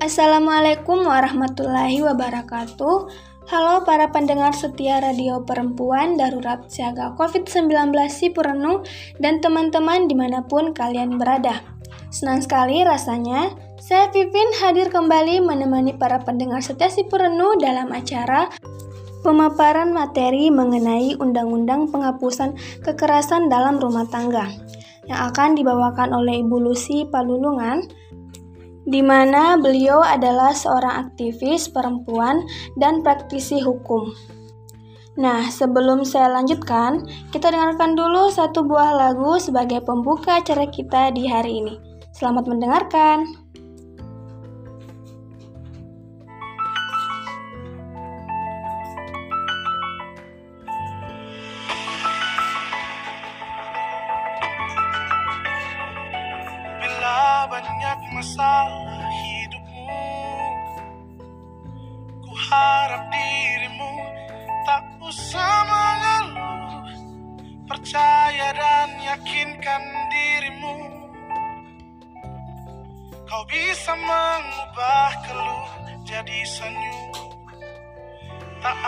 Assalamualaikum warahmatullahi wabarakatuh. Halo para pendengar setia Radio Perempuan Darurat Siaga COVID-19 Sipurenu dan teman-teman di mana pun kalian berada. Senang sekali rasanya saya Pipin hadir kembali menemani para pendengar setia Sipurenu dalam acara pemaparan materi mengenai Undang-Undang Penghapusan Kekerasan dalam Rumah Tangga yang akan dibawakan oleh Ibu Lucy Palulungan di mana beliau adalah seorang aktivis perempuan dan praktisi hukum. Nah, sebelum saya lanjutkan, kita dengarkan dulu satu buah lagu sebagai pembuka acara kita di hari ini. Selamat mendengarkan.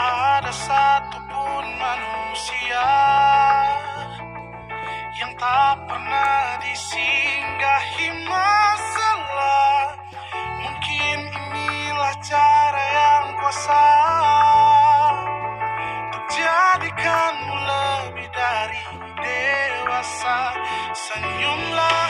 Ada satupun manusia yang tak pernah disinggahi masalah. Mungkin inilah cara yang kuasa jadikanmu lebih dari dewasa. Senyumlah,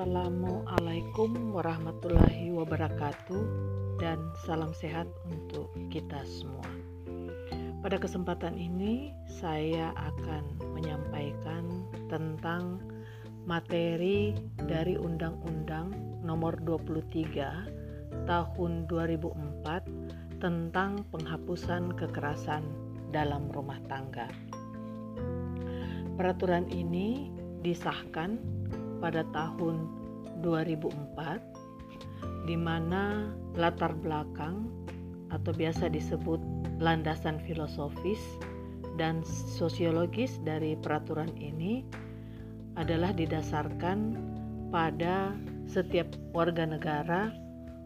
Assalamualaikum warahmatullahi wabarakatuh dan salam sehat untuk kita semua. Pada kesempatan ini saya akan menyampaikan tentang materi dari Undang-Undang Nomor 23 Tahun 2004 tentang penghapusan kekerasan dalam rumah tangga. Peraturan ini disahkan pada tahun 2004 di mana latar belakang atau biasa disebut landasan filosofis dan sosiologis dari peraturan ini adalah didasarkan pada setiap warga negara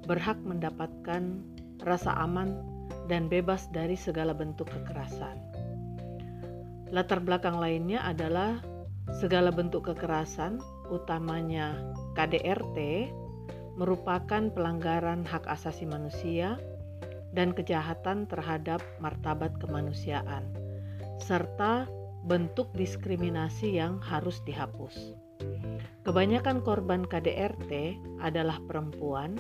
berhak mendapatkan rasa aman dan bebas dari segala bentuk kekerasan. Latar belakang lainnya adalah segala bentuk kekerasan, utamanya KDRT, merupakan pelanggaran hak asasi manusia dan kejahatan terhadap martabat kemanusiaan, serta bentuk diskriminasi yang harus dihapus. Kebanyakan korban KDRT adalah perempuan,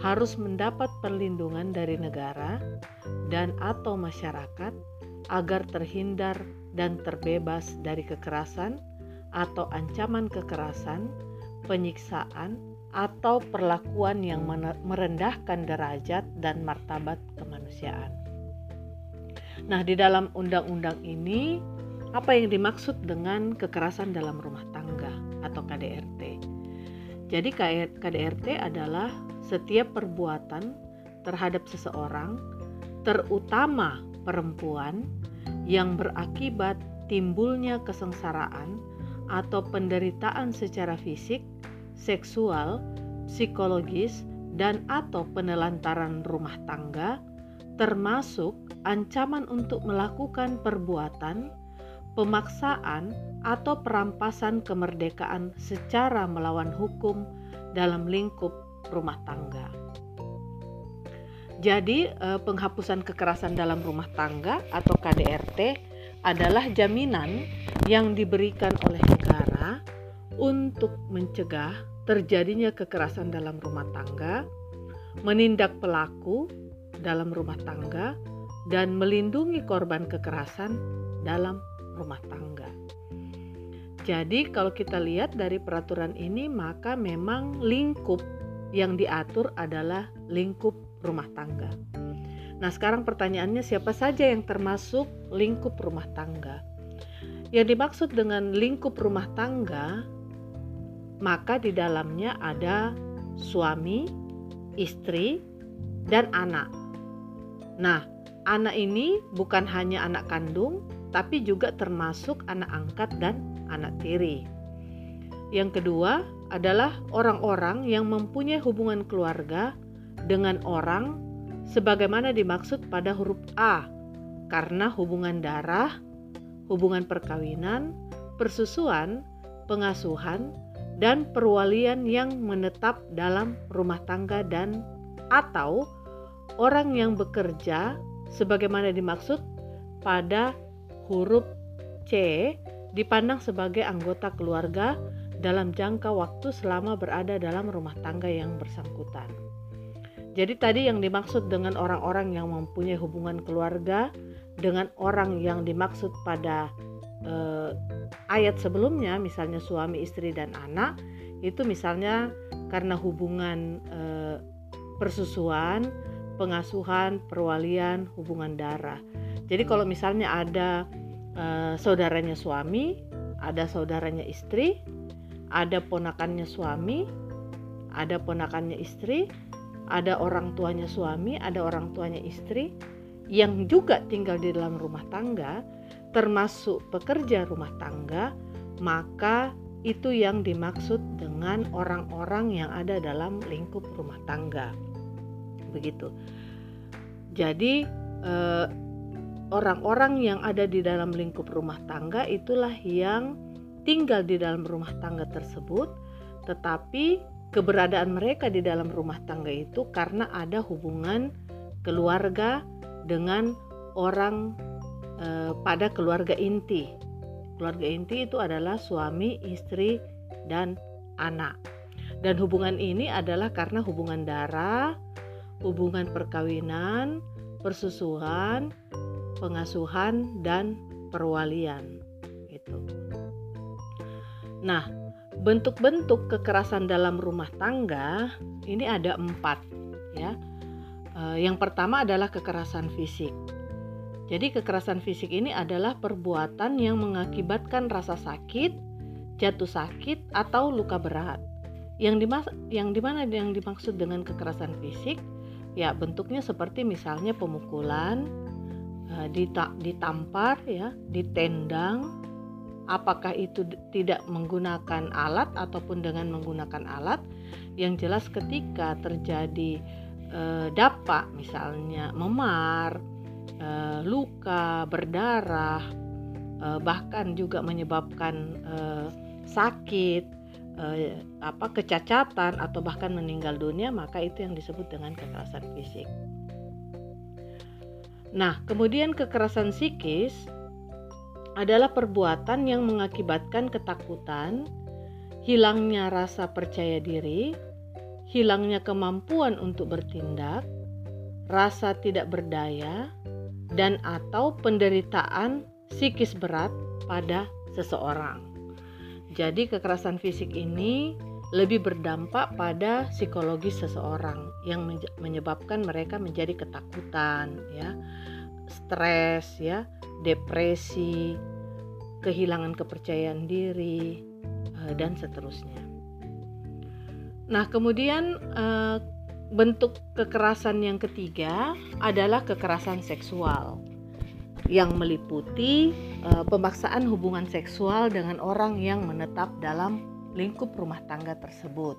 harus mendapat perlindungan dari negara dan atau masyarakat agar terhindar dan terbebas dari kekerasan atau ancaman kekerasan, penyiksaan, atau perlakuan yang merendahkan derajat dan martabat kemanusiaan. Nah, di dalam undang-undang ini, apa yang dimaksud dengan kekerasan dalam rumah tangga atau KDRT? Jadi, KDRT adalah setiap perbuatan terhadap seseorang, terutama perempuan, yang berakibat timbulnya kesengsaraan atau penderitaan secara fisik seksual, psikologis, dan atau penelantaran rumah tangga, termasuk ancaman untuk melakukan perbuatan, pemaksaan, atau perampasan kemerdekaan secara melawan hukum dalam lingkup rumah tangga. Jadi, eh, penghapusan kekerasan dalam rumah tangga atau KDRT adalah jaminan yang diberikan oleh negara untuk mencegah terjadinya kekerasan dalam rumah tangga, menindak pelaku dalam rumah tangga, dan melindungi korban kekerasan dalam rumah tangga. Jadi, kalau kita lihat dari peraturan ini, maka memang lingkup yang diatur adalah lingkup rumah tangga. Nah, sekarang pertanyaannya, siapa saja yang termasuk lingkup rumah tangga? Yang dimaksud dengan lingkup rumah tangga maka di dalamnya ada suami, istri, dan anak. Nah, anak ini bukan hanya anak kandung, tapi juga termasuk anak angkat dan anak tiri. Yang kedua adalah orang-orang yang mempunyai hubungan keluarga dengan orang sebagaimana dimaksud pada huruf A, karena hubungan darah, hubungan perkawinan, persusuan, pengasuhan, dan perwalian yang menetap dalam rumah tangga dan atau orang yang bekerja sebagaimana dimaksud pada huruf C dipandang sebagai anggota keluarga dalam jangka waktu selama berada dalam rumah tangga yang bersangkutan. Jadi tadi yang dimaksud dengan orang-orang yang mempunyai hubungan keluarga dengan orang yang dimaksud pada eh, ayat sebelumnya misalnya suami istri dan anak itu misalnya karena hubungan eh, persusuan pengasuhan perwalian hubungan darah. Jadi kalau misalnya ada eh, saudaranya suami ada saudaranya istri ada ponakannya suami ada ponakannya istri ada orang tuanya suami ada orang tuanya istri yang juga tinggal di dalam rumah tangga termasuk pekerja rumah tangga, maka itu yang dimaksud dengan orang-orang yang ada dalam lingkup rumah tangga. Begitu. Jadi eh, orang-orang yang ada di dalam lingkup rumah tangga itulah yang tinggal di dalam rumah tangga tersebut, tetapi keberadaan mereka di dalam rumah tangga itu karena ada hubungan keluarga dengan orang Eh, pada keluarga inti. Keluarga inti itu adalah suami, istri, dan anak. Dan hubungan ini adalah karena hubungan darah, hubungan perkawinan, persusuhan, pengasuhan, dan perwalian. Itu. Nah, bentuk-bentuk kekerasan dalam rumah tangga ini ada empat, ya. Eh, yang pertama adalah kekerasan fisik. Jadi kekerasan fisik ini adalah perbuatan yang mengakibatkan rasa sakit, jatuh sakit atau luka berat. Yang dimas yang di mana yang dimaksud dengan kekerasan fisik? Ya bentuknya seperti misalnya pemukulan, dita ditampar, ya, ditendang, apakah itu tidak menggunakan alat ataupun dengan menggunakan alat yang jelas ketika terjadi e, dampak misalnya memar e, luka berdarah e, bahkan juga menyebabkan e, sakit apa kecacatan atau bahkan meninggal dunia maka itu yang disebut dengan kekerasan fisik. Nah, kemudian kekerasan psikis adalah perbuatan yang mengakibatkan ketakutan, hilangnya rasa percaya diri, hilangnya kemampuan untuk bertindak, rasa tidak berdaya, dan atau penderitaan psikis berat pada seseorang. Jadi kekerasan fisik ini lebih berdampak pada psikologis seseorang yang menyebabkan mereka menjadi ketakutan ya stres ya depresi, kehilangan kepercayaan diri, eh, dan seterusnya. Nah, kemudian eh, bentuk kekerasan yang ketiga adalah kekerasan seksual yang meliputi eh, pemaksaan hubungan seksual dengan orang yang menetap dalam lingkup rumah tangga tersebut.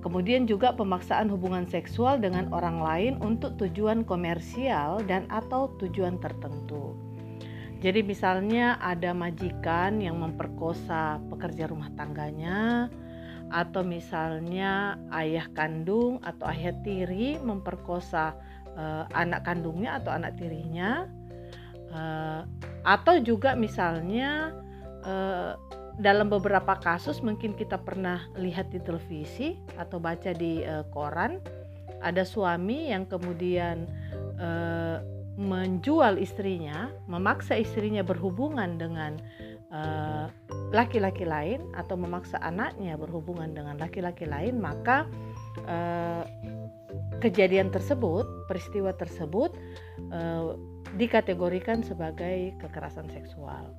Kemudian juga pemaksaan hubungan seksual dengan orang lain untuk tujuan komersial dan atau tujuan tertentu. Jadi misalnya ada majikan yang memperkosa pekerja rumah tangganya atau misalnya ayah kandung atau ayah tiri memperkosa uh, anak kandungnya atau anak tirinya uh, atau juga misalnya uh, dalam beberapa kasus mungkin kita pernah lihat di televisi atau baca di uh, koran ada suami yang kemudian uh, menjual istrinya, memaksa istrinya berhubungan dengan laki-laki uh, lain atau memaksa anaknya berhubungan dengan laki-laki lain, maka kejadian tersebut, peristiwa tersebut dikategorikan sebagai kekerasan seksual.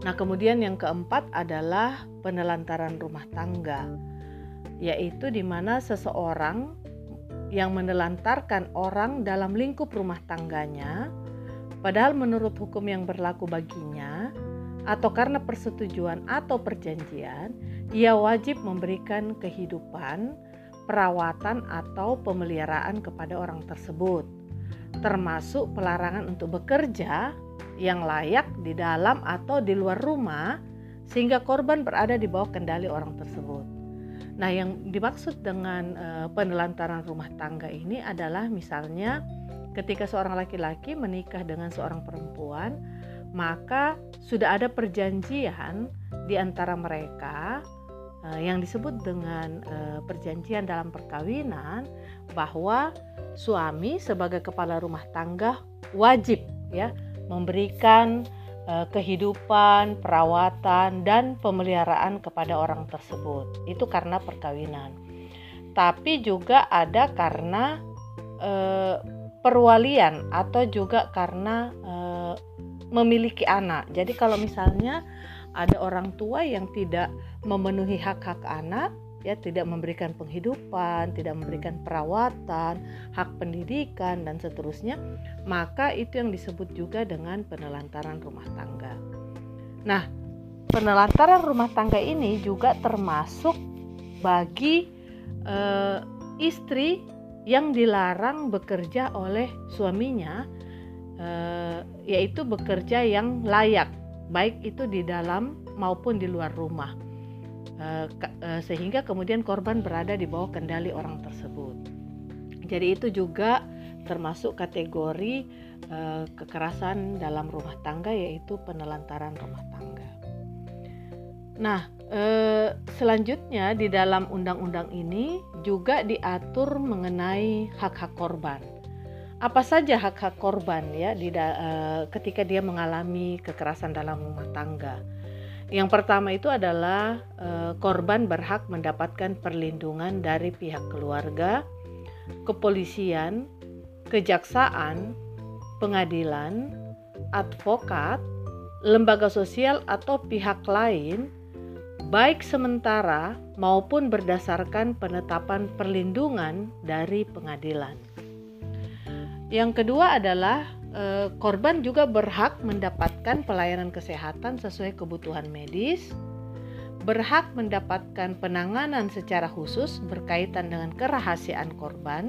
Nah, kemudian yang keempat adalah penelantaran rumah tangga, yaitu di mana seseorang yang menelantarkan orang dalam lingkup rumah tangganya, padahal menurut hukum yang berlaku baginya, atau karena persetujuan atau perjanjian, ia wajib memberikan kehidupan, perawatan, atau pemeliharaan kepada orang tersebut, termasuk pelarangan untuk bekerja yang layak di dalam atau di luar rumah sehingga korban berada di bawah kendali orang tersebut. Nah, yang dimaksud dengan uh, penelantaran rumah tangga ini adalah misalnya ketika seorang laki-laki menikah dengan seorang perempuan, maka sudah ada perjanjian di antara mereka uh, yang disebut dengan uh, perjanjian dalam perkawinan bahwa suami sebagai kepala rumah tangga wajib ya memberikan uh, kehidupan, perawatan, dan pemeliharaan kepada orang tersebut. Itu karena perkawinan. Tapi juga ada karena uh, perwalian atau juga karena uh, memiliki anak. Jadi kalau misalnya ada orang tua yang tidak memenuhi hak-hak anak, ya tidak memberikan penghidupan, tidak memberikan perawatan, hak pendidikan dan seterusnya, maka itu yang disebut juga dengan penelantaran rumah tangga. Nah, penelantaran rumah tangga ini juga termasuk bagi e, istri yang dilarang bekerja oleh suaminya, e, yaitu bekerja yang layak, baik itu di dalam maupun di luar rumah sehingga kemudian korban berada di bawah kendali orang tersebut. Jadi itu juga termasuk kategori uh, kekerasan dalam rumah tangga yaitu penelantaran rumah tangga. Nah, selanjutnya di dalam undang-undang ini juga diatur mengenai hak-hak korban. Apa saja hak-hak korban ya ketika dia mengalami kekerasan dalam rumah tangga? Yang pertama itu adalah e, korban berhak mendapatkan perlindungan dari pihak keluarga, kepolisian, kejaksaan, pengadilan, advokat, lembaga sosial atau pihak lain baik sementara maupun berdasarkan penetapan perlindungan dari pengadilan. Yang kedua adalah eh, korban juga berhak mendapatkan pelayanan kesehatan sesuai kebutuhan medis, berhak mendapatkan penanganan secara khusus berkaitan dengan kerahasiaan korban.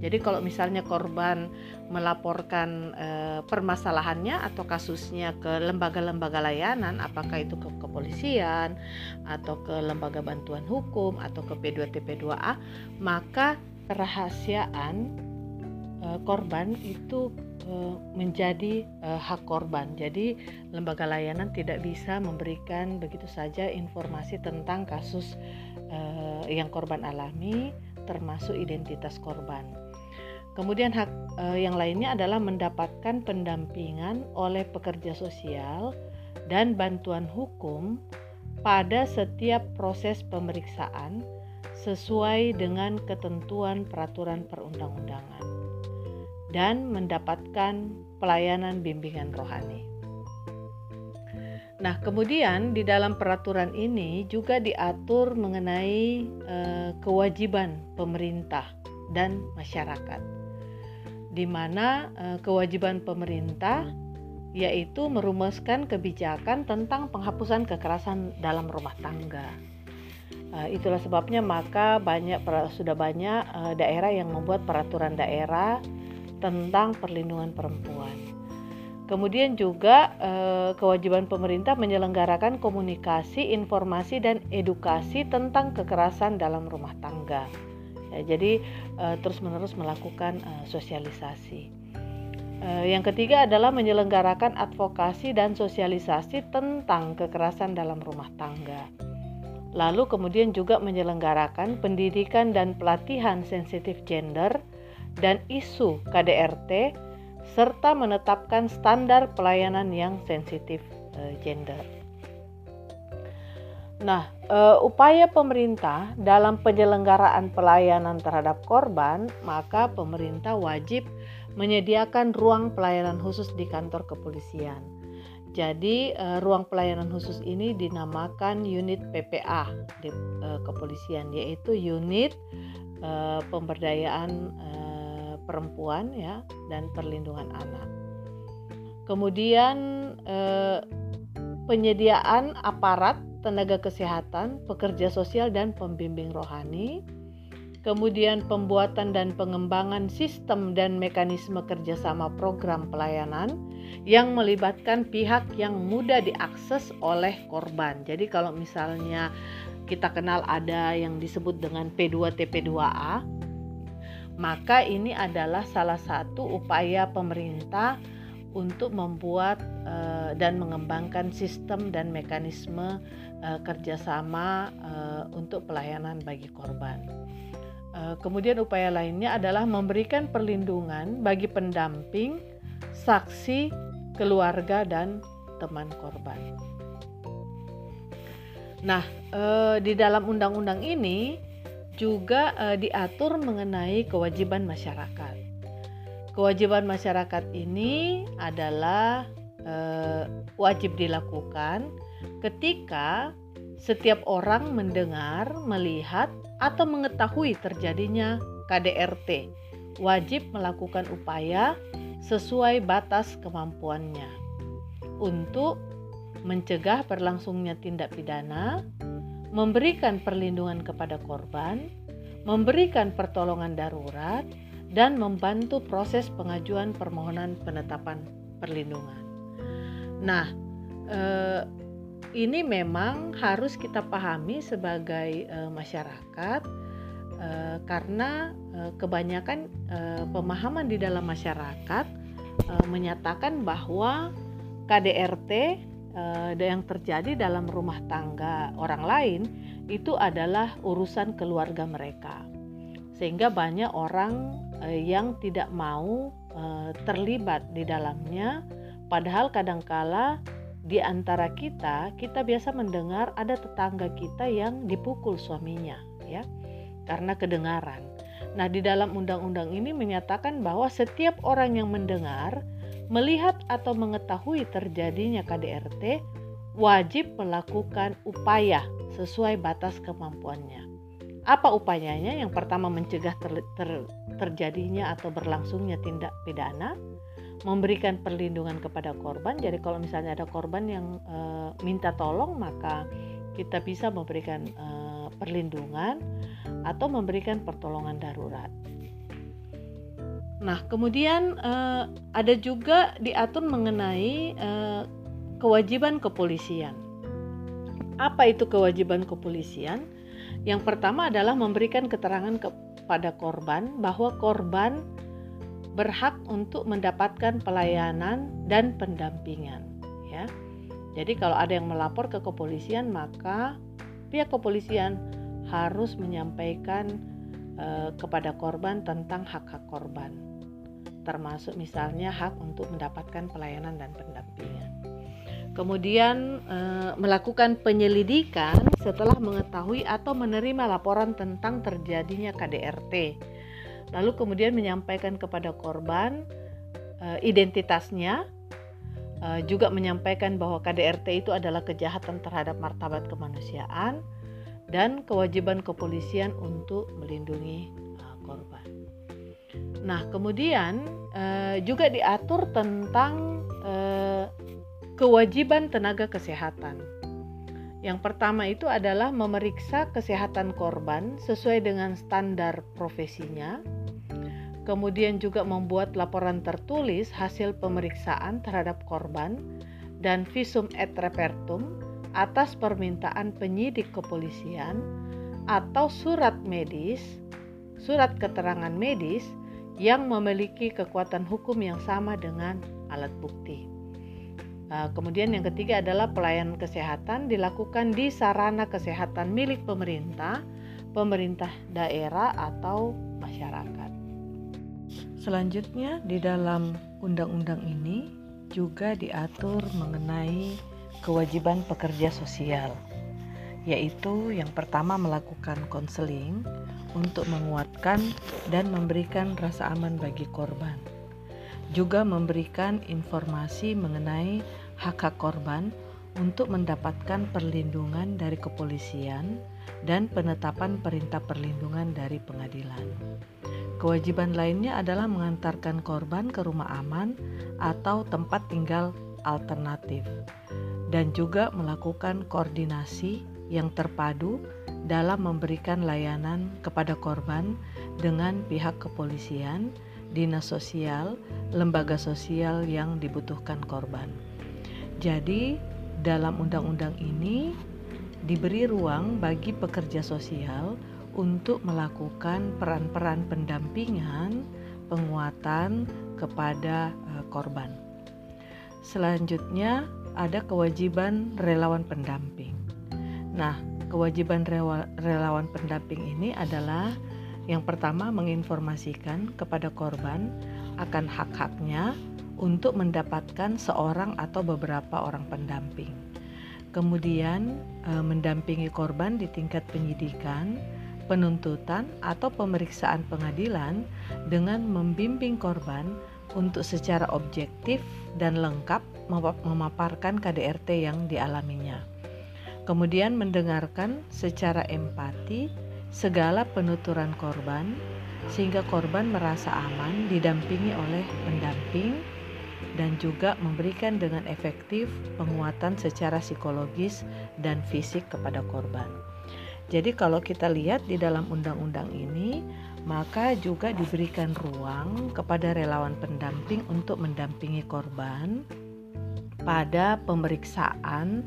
Jadi kalau misalnya korban melaporkan e, permasalahannya atau kasusnya ke lembaga-lembaga layanan, apakah itu ke kepolisian atau ke lembaga bantuan hukum atau ke P2TP2A, maka kerahasiaan korban itu Eh, menjadi uh, hak korban. Jadi lembaga layanan tidak bisa memberikan begitu saja informasi tentang kasus yang korban alami termasuk identitas korban. Kemudian hak yang lainnya adalah mendapatkan pendampingan oleh pekerja sosial dan bantuan hukum pada setiap proses pemeriksaan sesuai dengan ketentuan peraturan perundang-undangan dan mendapatkan pelayanan bimbingan rohani. Nah, kemudian di dalam peraturan ini juga diatur mengenai eh, kewajiban pemerintah dan masyarakat, di mana eh, kewajiban pemerintah yaitu merumuskan kebijakan tentang penghapusan kekerasan dalam rumah tangga. Uh, itulah sebabnya maka banyak sudah banyak uh, daerah yang membuat peraturan daerah tentang perlindungan perempuan. Kemudian juga eh, kewajiban pemerintah menyelenggarakan komunikasi, informasi dan edukasi tentang kekerasan dalam rumah tangga. Ya, jadi eh, terus-menerus melakukan eh, sosialisasi. Yang ketiga adalah menyelenggarakan advokasi dan sosialisasi tentang kekerasan dalam rumah tangga. Lalu kemudian juga menyelenggarakan pendidikan dan pelatihan sensitif gender dan isu KDRT serta menetapkan standar pelayanan yang sensitif uh, gender. Nah, uh, upaya pemerintah dalam penyelenggaraan pelayanan terhadap korban, maka pemerintah wajib menyediakan ruang pelayanan khusus di kantor kepolisian. Jadi, uh, ruang pelayanan khusus ini dinamakan unit PPA di kepolisian, yaitu unit pemberdayaan perempuan ya dan perlindungan anak. Kemudian eh, penyediaan aparat tenaga kesehatan, pekerja sosial dan pembimbing rohani. Kemudian pembuatan dan pengembangan sistem dan mekanisme kerjasama program pelayanan yang melibatkan pihak yang mudah diakses oleh korban. Jadi kalau misalnya kita kenal ada yang disebut dengan P2TP2A, maka ini adalah salah satu upaya pemerintah untuk membuat uh, dan mengembangkan sistem dan mekanisme uh, kerjasama uh, untuk pelayanan bagi korban. Kemudian upaya lainnya adalah memberikan perlindungan bagi pendamping, saksi, keluarga dan teman korban. Nah, di dalam undang-undang ini juga uh, diatur mengenai kewajiban masyarakat. Kewajiban masyarakat ini adalah uh, wajib dilakukan ketika setiap orang mendengar, melihat, atau mengetahui terjadinya KDRT. Wajib melakukan upaya sesuai batas kemampuannya untuk mencegah berlangsungnya tindak pidana, memberikan perlindungan kepada korban, memberikan pertolongan darurat, dan membantu proses pengajuan permohonan penetapan perlindungan. Nah, eh, ini memang harus kita pahami sebagai eh, masyarakat eh, karena kebanyakan pemahaman di dalam masyarakat menyatakan bahwa KDRT uh, yang terjadi dalam rumah tangga orang lain itu adalah urusan keluarga mereka. Sehingga banyak orang uh, yang tidak mau uh, terlibat di dalamnya padahal kadangkala di antara kita kita biasa mendengar ada tetangga kita yang dipukul suaminya ya karena kedengaran. Nah, di dalam undang-undang ini menyatakan bahwa setiap orang yang mendengar melihat atau mengetahui terjadinya KDRT, wajib melakukan upaya sesuai batas kemampuannya. Apa upayanya? Yang pertama mencegah ter, ter, terjadinya atau berlangsungnya tindak pidana, memberikan perlindungan kepada korban. Jadi kalau misalnya ada korban yang e, minta tolong, maka kita bisa memberikan e, perlindungan atau memberikan pertolongan darurat. Nah, kemudian e, ada juga diatur mengenai e, kewajiban kepolisian. Apa itu kewajiban kepolisian? Yang pertama adalah memberikan keterangan kepada korban bahwa korban berhak untuk mendapatkan pelayanan dan pendampingan ya. Jadi kalau ada yang melapor ke kepolisian maka pihak kepolisian harus menyampaikan eh, kepada korban tentang hak-hak korban termasuk misalnya hak untuk mendapatkan pelayanan dan pendampingan. Kemudian eh, melakukan penyelidikan setelah mengetahui atau menerima laporan tentang terjadinya KDRT lalu kemudian menyampaikan kepada korban uh, identitasnya, uh, juga menyampaikan bahwa KDRT itu adalah kejahatan terhadap martabat kemanusiaan dan kewajiban kepolisian untuk melindungi korban. Nah, kemudian uh, juga diatur tentang uh, kewajiban tenaga kesehatan. Yang pertama itu adalah memeriksa kesehatan korban sesuai dengan standar profesinya, kemudian juga membuat laporan tertulis hasil pemeriksaan terhadap korban dan visum et repertum atas permintaan penyidik kepolisian atau surat medis, surat keterangan medis yang memiliki kekuatan hukum yang sama dengan alat bukti. Nah, kemudian yang ketiga adalah pelayanan kesehatan dilakukan di sarana kesehatan milik pemerintah, pemerintah daerah atau masyarakat. Selanjutnya di dalam undang-undang ini juga diatur mengenai kewajiban pekerja sosial, yaitu yang pertama melakukan konseling untuk menguatkan dan memberikan rasa aman bagi korban juga memberikan informasi mengenai hak-hak korban untuk mendapatkan perlindungan dari kepolisian dan penetapan perintah perlindungan dari pengadilan. Kewajiban lainnya adalah mengantarkan korban ke rumah aman atau tempat tinggal alternatif dan juga melakukan koordinasi yang terpadu dalam memberikan layanan kepada korban dengan pihak kepolisian dinas sosial, lembaga sosial yang dibutuhkan korban. Jadi, dalam undang-undang ini diberi ruang bagi pekerja sosial untuk melakukan peran-peran pendampingan, penguatan kepada uh, korban. Selanjutnya, ada kewajiban relawan pendamping. Nah, kewajiban relawan pendamping ini adalah yang pertama, menginformasikan kepada korban akan hak-haknya untuk mendapatkan seorang atau beberapa orang pendamping. Kemudian, e, mendampingi korban di tingkat penyidikan, penuntutan, atau pemeriksaan pengadilan dengan membimbing korban untuk secara objektif dan lengkap memaparkan KDRT yang dialaminya. Kemudian, mendengarkan secara empati segala penuturan korban sehingga korban merasa aman didampingi oleh pendamping dan juga memberikan dengan efektif penguatan secara psikologis dan fisik kepada korban. Jadi kalau kita lihat di dalam undang-undang ini maka juga diberikan ruang kepada relawan pendamping untuk mendampingi korban pada pemeriksaan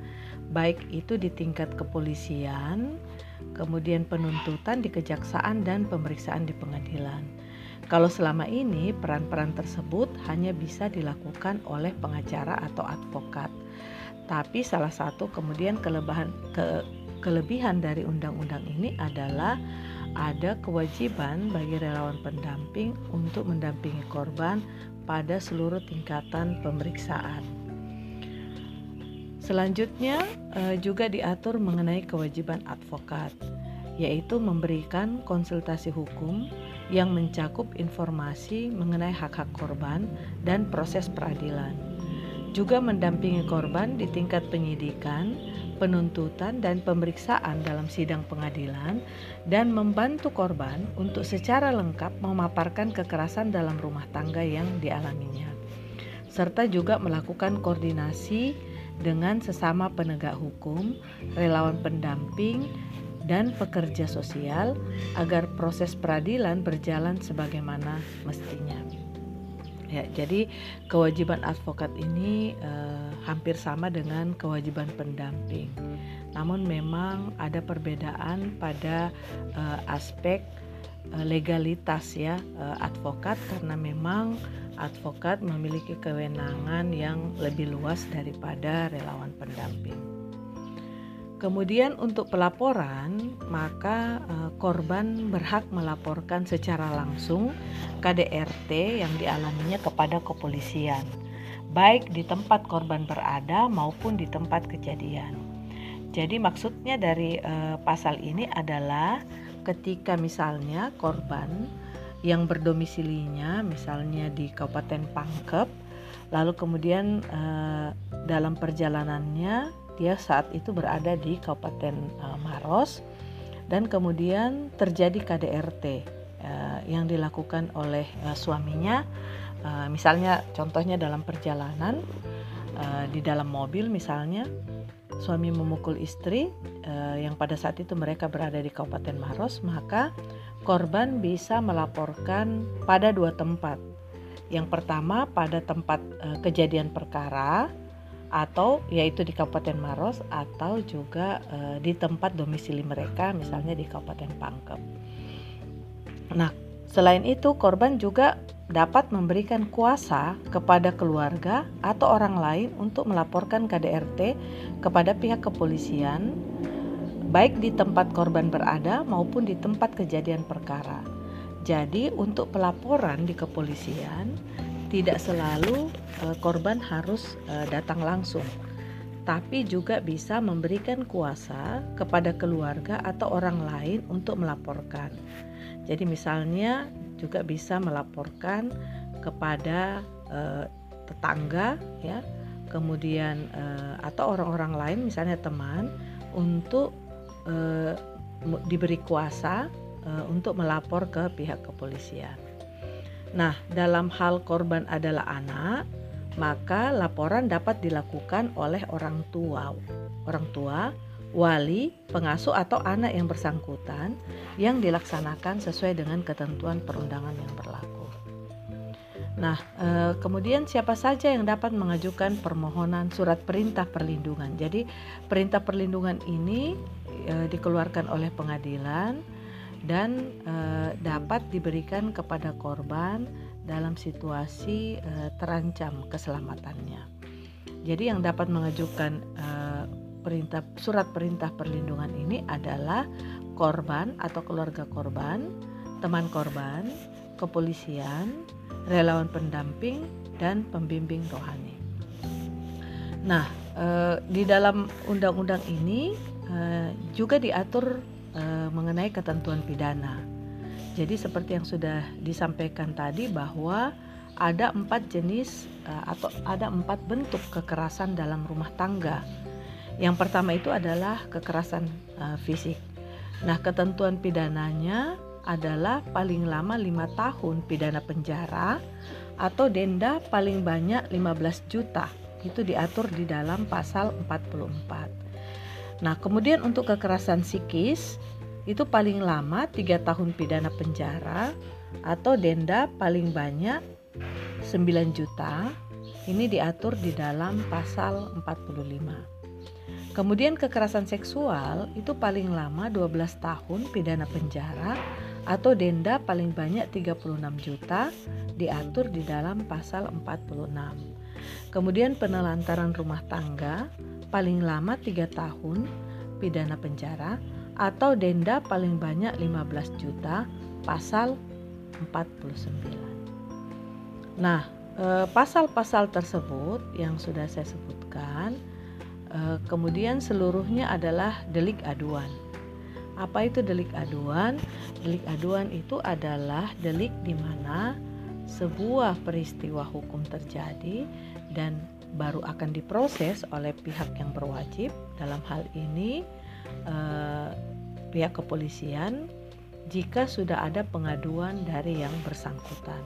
baik itu di tingkat kepolisian kemudian penuntutan di kejaksaan dan pemeriksaan di pengadilan. Kalau selama ini peran-peran tersebut hanya bisa dilakukan oleh pengacara atau advokat. Tapi salah satu kemudian kelebihan ke, kelebihan dari undang-undang ini adalah ada kewajiban bagi relawan pendamping untuk mendampingi korban pada seluruh tingkatan pemeriksaan. Selanjutnya eh, juga diatur mengenai kewajiban advokat, yaitu memberikan konsultasi hukum yang mencakup informasi mengenai hak-hak korban dan proses peradilan. Juga mendampingi korban di tingkat penyidikan, penuntutan, dan pemeriksaan dalam sidang pengadilan, dan membantu korban untuk secara lengkap memaparkan kekerasan dalam rumah tangga yang dialaminya. serta juga melakukan koordinasi dengan sesama penegak hukum, relawan pendamping, dan pekerja sosial agar proses peradilan berjalan sebagaimana mestinya. Ya, jadi kewajiban advokat ini eh, hampir sama dengan kewajiban pendamping. Namun memang ada perbedaan pada eh, aspek legalitas ya eh, advokat karena memang advokat memiliki kewenangan yang lebih luas daripada relawan pendamping. Kemudian untuk pelaporan, maka uh, korban berhak melaporkan secara langsung KDRT yang dialaminya kepada kepolisian, baik di tempat korban berada maupun di tempat kejadian. Jadi maksudnya dari pasal ini adalah ketika misalnya korban yang berdomisilinya misalnya di Kabupaten Pangkep, lalu kemudian uh, dalam perjalanannya dia saat itu berada di Kabupaten uh, Maros dan kemudian terjadi KDRT uh, yang dilakukan oleh uh, suaminya. Uh, misalnya contohnya dalam perjalanan uh, di dalam mobil misalnya suami memukul istri uh, yang pada saat itu mereka berada di Kabupaten Maros maka korban bisa melaporkan pada dua tempat yang pertama pada tempat uh, kejadian perkara atau yaitu di Kabupaten Maros atau juga e, di tempat domisili mereka misalnya di Kabupaten Pangkep. Nah, selain itu korban juga dapat memberikan kuasa kepada keluarga atau orang lain untuk melaporkan KDRT kepada pihak kepolisian baik di tempat korban berada maupun di tempat kejadian perkara. Jadi, untuk pelaporan di kepolisian tidak selalu uh, korban harus uh, datang langsung, tapi juga bisa memberikan kuasa kepada keluarga atau orang lain untuk melaporkan. Jadi misalnya juga bisa melaporkan kepada uh, tetangga ya, kemudian uh, atau orang-orang lain misalnya teman untuk uh, diberi kuasa uh, untuk melapor ke pihak kepolisian. Nah, dalam hal korban adalah anak, maka laporan dapat dilakukan oleh orang tua. Orang tua, wali, pengasuh atau anak yang bersangkutan yang dilaksanakan sesuai dengan ketentuan perundangan yang berlaku. Nah, eh, kemudian siapa saja yang dapat mengajukan permohonan surat perintah perlindungan? Jadi, perintah perlindungan ini eh, dikeluarkan oleh pengadilan dan e, dapat diberikan kepada korban dalam situasi terancam keselamatannya. Jadi yang dapat mengajukan perintah surat perintah perlindungan ini adalah korban atau keluarga korban, teman korban, kepolisian, relawan pendamping dan pembimbing rohani. Nah, e, di dalam undang-undang ini e, juga diatur uh, mengenai ketentuan pidana. Jadi seperti yang sudah disampaikan tadi bahwa ada empat jenis atau ada empat bentuk kekerasan dalam rumah tangga. Yang pertama itu adalah kekerasan uh, fisik. Nah, ketentuan pidananya adalah paling lama lima tahun pidana penjara atau denda paling banyak 15 juta. Itu diatur di dalam pasal 44. Nah, kemudian untuk kekerasan psikis itu paling lama 3 tahun pidana penjara atau denda paling banyak 9 juta. Ini diatur di dalam pasal 45. Kemudian kekerasan seksual itu paling lama 12 tahun pidana penjara atau denda paling banyak 36 juta diatur di dalam pasal 46. Kemudian penelantaran rumah tangga paling lama 3 tahun pidana penjara atau denda paling banyak 15 juta pasal 49. Nah, eh, pasal-pasal tersebut yang sudah saya sebutkan kemudian seluruhnya adalah delik aduan. Apa itu delik aduan? Delik aduan itu adalah delik di mana sebuah peristiwa hukum terjadi dan baru akan diproses oleh pihak yang berwajib dalam hal ini eh, pihak kepolisian jika sudah ada pengaduan dari yang bersangkutan.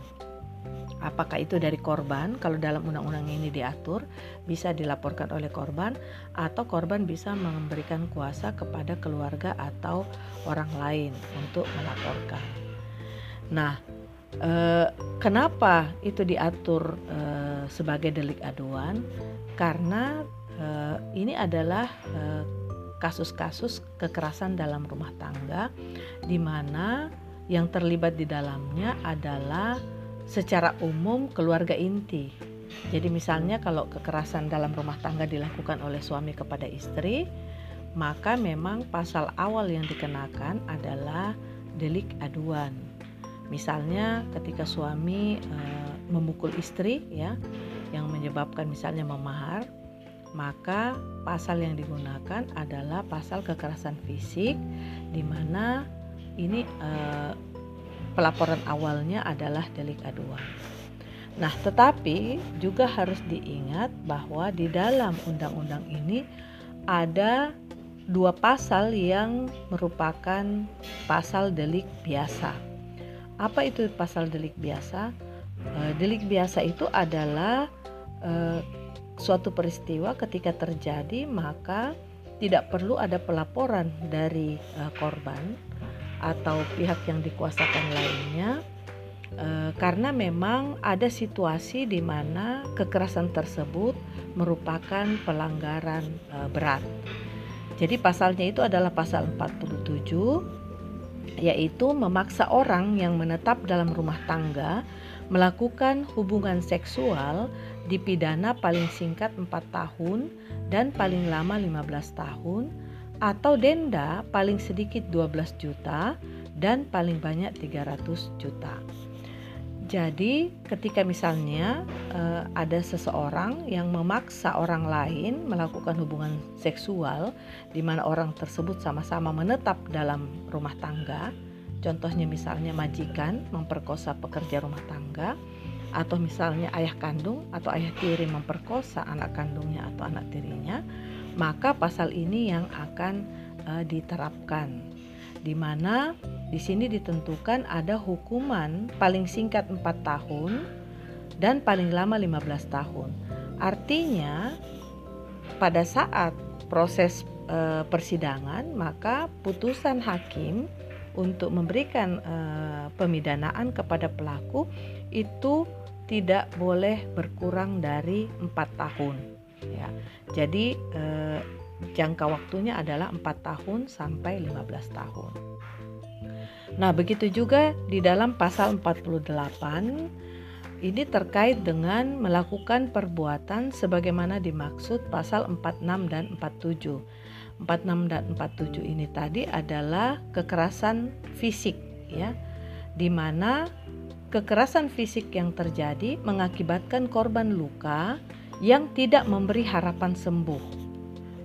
Apakah itu dari korban? Kalau dalam undang-undang ini diatur, bisa dilaporkan oleh korban, atau korban bisa memberikan kuasa kepada keluarga atau orang lain untuk melaporkan. Nah, eh, kenapa itu diatur eh, sebagai delik aduan? Karena eh, ini adalah eh, kasus-kasus kekerasan dalam rumah tangga, di mana yang terlibat di dalamnya adalah secara umum keluarga inti. Jadi misalnya kalau kekerasan dalam rumah tangga dilakukan oleh suami kepada istri, maka memang pasal awal yang dikenakan adalah delik aduan. Misalnya ketika suami e, memukul istri ya yang menyebabkan misalnya memahar, maka pasal yang digunakan adalah pasal kekerasan fisik di mana ini e, pelaporan awalnya adalah delik aduan. Nah, tetapi juga harus diingat bahwa di dalam undang-undang ini ada dua pasal yang merupakan pasal delik biasa. Apa itu pasal delik biasa? E, delik biasa itu adalah e, suatu peristiwa ketika terjadi maka tidak perlu ada pelaporan dari e, korban atau pihak yang dikuasakan lainnya e, karena memang ada situasi di mana kekerasan tersebut merupakan pelanggaran e, berat. Jadi pasalnya itu adalah pasal 47 yaitu memaksa orang yang menetap dalam rumah tangga melakukan hubungan seksual dipidana paling singkat 4 tahun dan paling lama 15 tahun atau denda paling sedikit 12 juta dan paling banyak 300 juta. Jadi, ketika misalnya uh, ada seseorang yang memaksa orang lain melakukan hubungan seksual di mana orang tersebut sama-sama menetap dalam rumah tangga, contohnya misalnya majikan memperkosa pekerja rumah tangga atau misalnya ayah kandung atau ayah tiri memperkosa anak kandungnya atau anak tirinya, maka pasal ini yang akan uh, diterapkan di mana di sini ditentukan ada hukuman paling singkat 4 tahun dan paling lama 15 tahun. Artinya pada saat proses e, persidangan maka putusan hakim untuk memberikan e, pemidanaan kepada pelaku itu tidak boleh berkurang dari empat tahun ya. Jadi eh, jangka waktunya adalah 4 tahun sampai 15 tahun. Nah, begitu juga di dalam pasal 48 ini terkait dengan melakukan perbuatan sebagaimana dimaksud pasal 46 dan 47. 46 dan 47 ini tadi adalah kekerasan fisik ya. Di mana kekerasan fisik yang terjadi mengakibatkan korban luka yang tidak memberi harapan sembuh,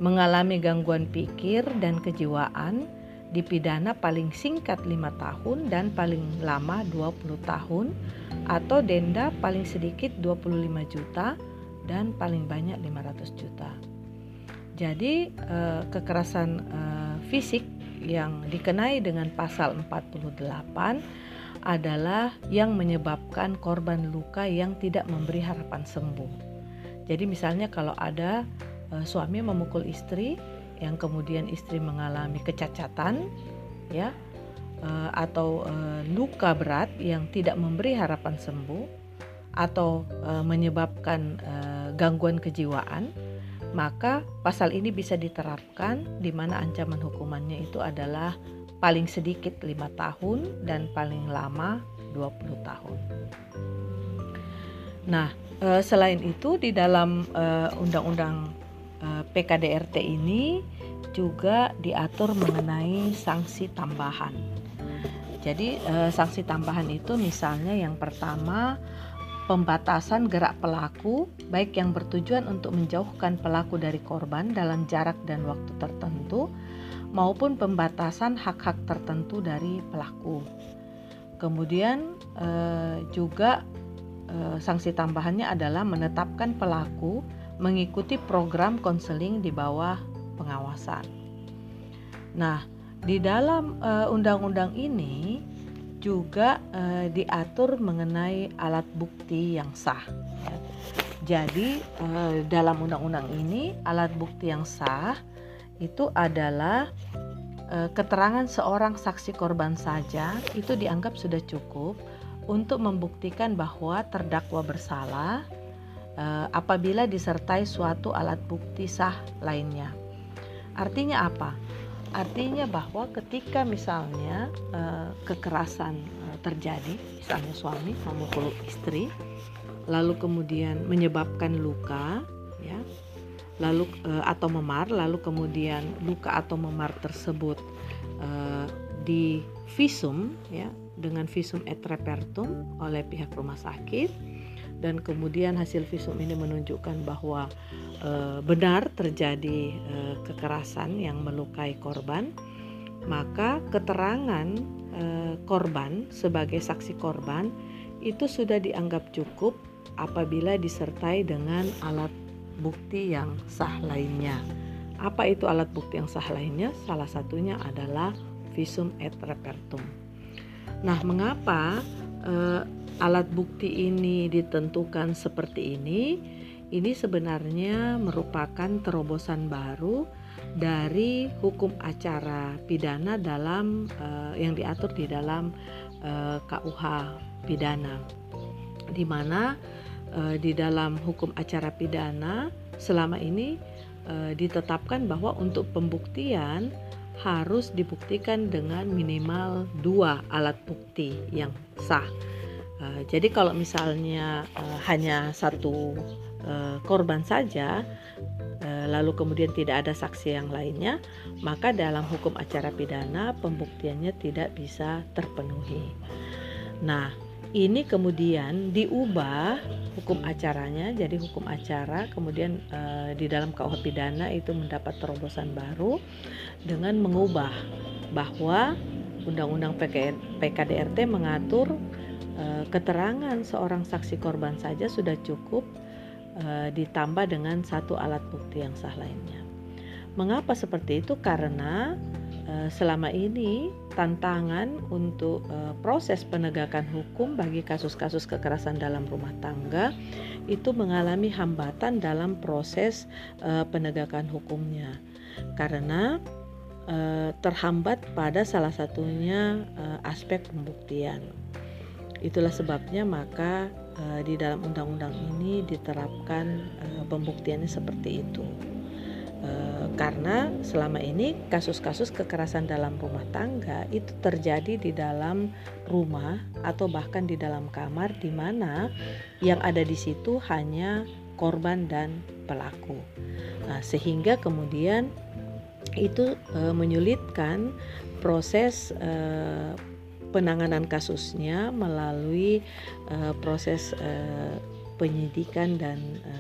mengalami gangguan pikir dan kejiwaan, dipidana paling singkat 5 tahun dan paling lama 20 tahun atau denda paling sedikit 25 juta dan paling banyak 500 juta. Jadi eh, kekerasan eh, fisik yang dikenai dengan pasal 48 adalah yang menyebabkan korban luka yang tidak memberi harapan sembuh. Jadi misalnya kalau ada uh, suami memukul istri yang kemudian istri mengalami kecacatan ya uh, atau uh, luka berat yang tidak memberi harapan sembuh atau uh, menyebabkan uh, gangguan kejiwaan maka pasal ini bisa diterapkan di mana ancaman hukumannya itu adalah paling sedikit lima tahun dan paling lama 20 tahun. Nah, Uh, selain itu di dalam uh, undang-undang uh, PKDRT ini juga diatur mengenai sanksi tambahan. Jadi sanksi tambahan itu misalnya yang pertama pembatasan gerak pelaku baik yang bertujuan untuk menjauhkan pelaku dari korban dalam jarak dan waktu tertentu maupun pembatasan hak-hak tertentu dari pelaku. Kemudian eh, juga Eh, sanksi tambahannya adalah menetapkan pelaku mengikuti program konseling di bawah pengawasan. Nah, di dalam eh, undang-undang ini juga uh, diatur mengenai alat bukti yang sah. Jadi dalam undang-undang ini alat bukti yang sah itu adalah keterangan seorang saksi korban saja itu dianggap sudah cukup untuk membuktikan bahwa terdakwa bersalah uh, apabila disertai suatu alat bukti sah lainnya. Artinya apa? Artinya bahwa ketika misalnya uh, kekerasan uh, terjadi, misalnya suami memukul istri, lalu kemudian menyebabkan luka, ya, lalu uh, atau memar, lalu kemudian luka atau memar tersebut uh, di visum, ya, dengan visum et repertum oleh pihak rumah sakit, dan kemudian hasil visum ini menunjukkan bahwa e, benar terjadi e, kekerasan yang melukai korban, maka keterangan e, korban sebagai saksi korban itu sudah dianggap cukup apabila disertai dengan alat bukti yang sah lainnya. Apa itu alat bukti yang sah lainnya? Salah satunya adalah visum et repertum. Nah, mengapa e, alat bukti ini ditentukan seperti ini? Ini sebenarnya merupakan terobosan baru dari hukum acara pidana dalam uh, yang diatur di dalam uh, eh, KUH pidana, di mana uh, di dalam hukum acara pidana selama ini uh, ditetapkan bahwa untuk pembuktian harus dibuktikan dengan minimal dua alat bukti yang sah. Uh, jadi kalau misalnya uh, hanya satu uh, korban saja, lalu kemudian tidak ada saksi yang lainnya, maka dalam hukum acara pidana pembuktiannya tidak bisa terpenuhi. Nah, ini kemudian diubah hukum acaranya jadi hukum acara kemudian uh, di dalam KUH pidana itu mendapat terobosan baru dengan mengubah bahwa Undang-Undang PKDRT mengatur uh, keterangan seorang saksi korban saja sudah cukup uh, ditambah dengan satu alat bukti yang sah lainnya. Mengapa seperti itu? Karena Eh, selama ini tantangan untuk uh, proses penegakan hukum bagi kasus-kasus kekerasan dalam rumah tangga itu mengalami hambatan dalam proses uh, penegakan hukumnya karena uh, terhambat pada salah satunya uh, aspek pembuktian. Itulah sebabnya maka uh, di dalam undang-undang ini diterapkan uh, pembuktiannya seperti itu. Eh, karena selama ini kasus-kasus kekerasan dalam rumah tangga itu terjadi di dalam rumah atau bahkan di dalam kamar di mana yang ada di situ hanya korban dan pelaku. Nah, sehingga kemudian itu e, menyulitkan proses e, penanganan kasusnya melalui e, proses e, penyidikan dan e,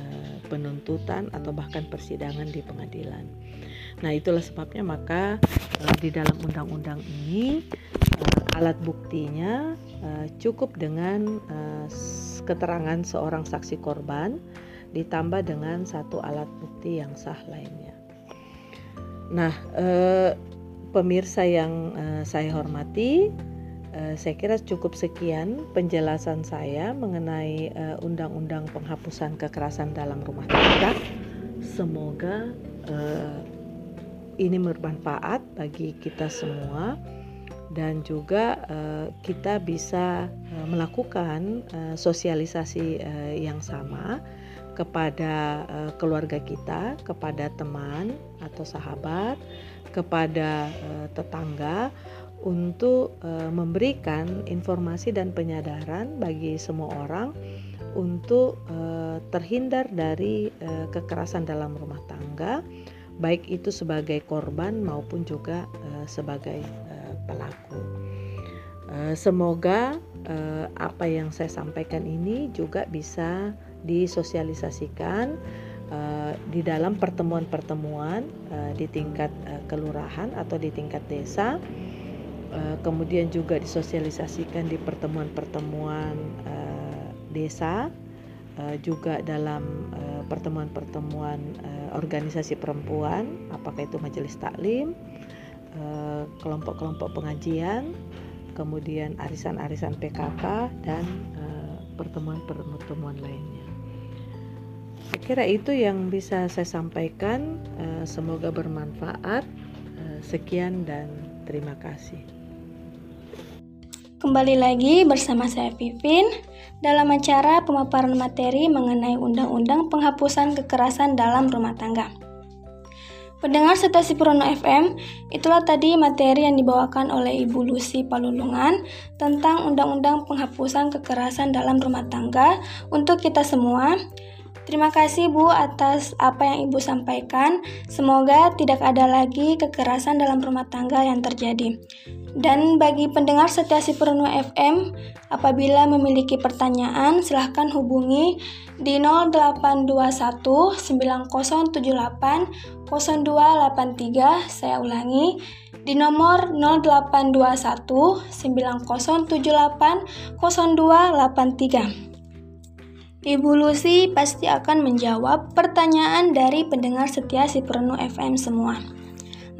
penuntutan atau bahkan persidangan di pengadilan. Nah, itulah sebabnya maka uh, di dalam undang-undang ini uh, alat buktinya uh, cukup dengan keterangan seorang saksi korban ditambah dengan satu alat bukti yang sah lainnya. Nah, pemirsa yang saya hormati, Eh, saya kira cukup sekian penjelasan saya mengenai uh, undang-undang penghapusan kekerasan dalam rumah tangga. Semoga uh, ini bermanfaat bagi kita semua dan juga kita bisa melakukan sosialisasi yang sama kepada keluarga kita, kepada teman atau sahabat, kepada tetangga untuk uh, memberikan informasi dan penyadaran bagi semua orang untuk uh, terhindar dari uh, kekerasan dalam rumah tangga, baik itu sebagai korban maupun juga sebagai pelaku. Semoga apa yang saya sampaikan ini juga bisa disosialisasikan di dalam pertemuan-pertemuan di tingkat kelurahan atau di tingkat desa Eh, kemudian juga disosialisasikan di pertemuan-pertemuan uh, desa uh, juga dalam pertemuan-pertemuan organisasi perempuan apakah itu majelis taklim kelompok-kelompok pengajian kemudian arisan-arisan PKK dan pertemuan-pertemuan lainnya. Saya kira itu yang bisa saya sampaikan. Semoga bermanfaat. Sekian dan terima kasih. Kembali lagi bersama saya Vivin dalam acara pemaparan materi mengenai Undang-Undang Penghapusan Kekerasan dalam Rumah Tangga. Pendengar Stasi Purwono FM, itulah tadi materi yang dibawakan oleh Ibu Lucy Palulungan tentang Undang-Undang Penghapusan Kekerasan dalam Rumah Tangga untuk kita semua. Terima kasih Bu atas apa yang Ibu sampaikan. Semoga tidak ada lagi kekerasan dalam rumah tangga yang terjadi. Dan bagi pendengar setia si Purno FM, apabila memiliki pertanyaan silahkan hubungi di 0821 9078 0283. Saya ulangi di nomor 0821 9078 0283. Ibu Lucy pasti akan menjawab pertanyaan dari pendengar setia si Pernu FM semua.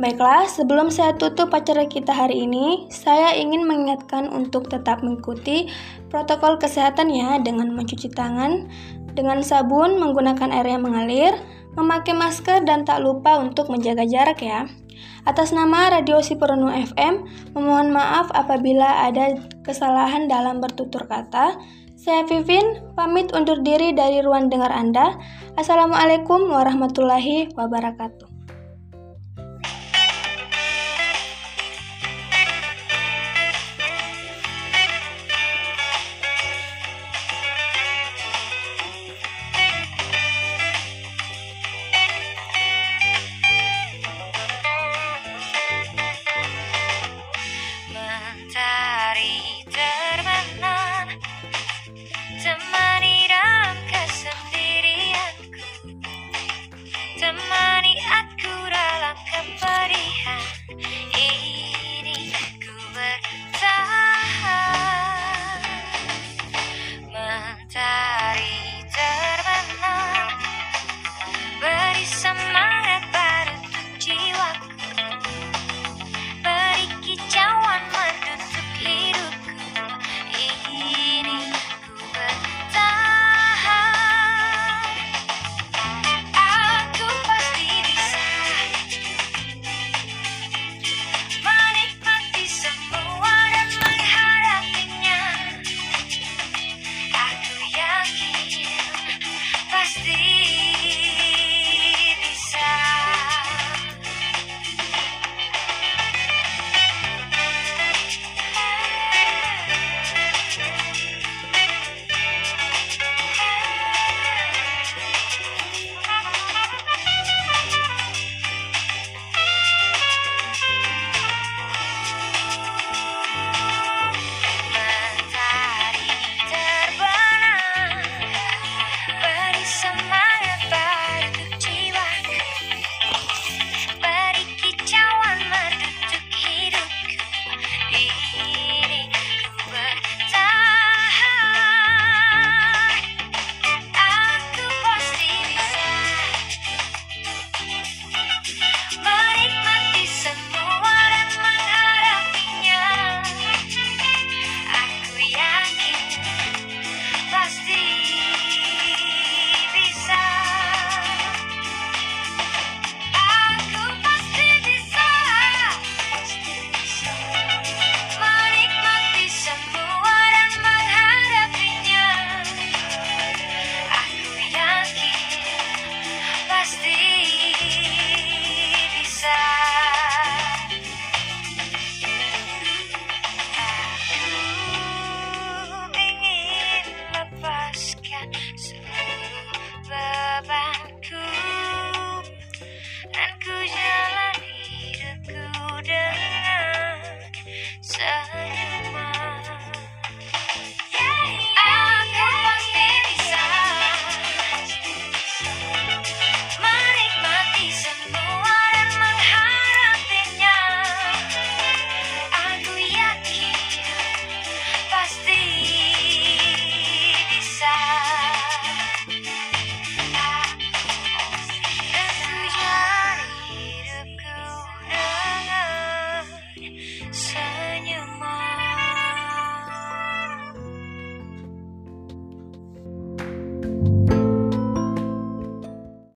Baiklah, sebelum saya tutup acara kita hari ini, saya ingin mengingatkan untuk tetap mengikuti protokol kesehatan ya dengan mencuci tangan dengan sabun, menggunakan air yang mengalir, memakai masker dan tak lupa untuk menjaga jarak ya. Atas nama Radio Siperunu FM, memohon maaf apabila ada kesalahan dalam bertutur kata. Saya Vivin, pamit undur diri dari ruang dengar Anda. Assalamualaikum warahmatullahi wabarakatuh.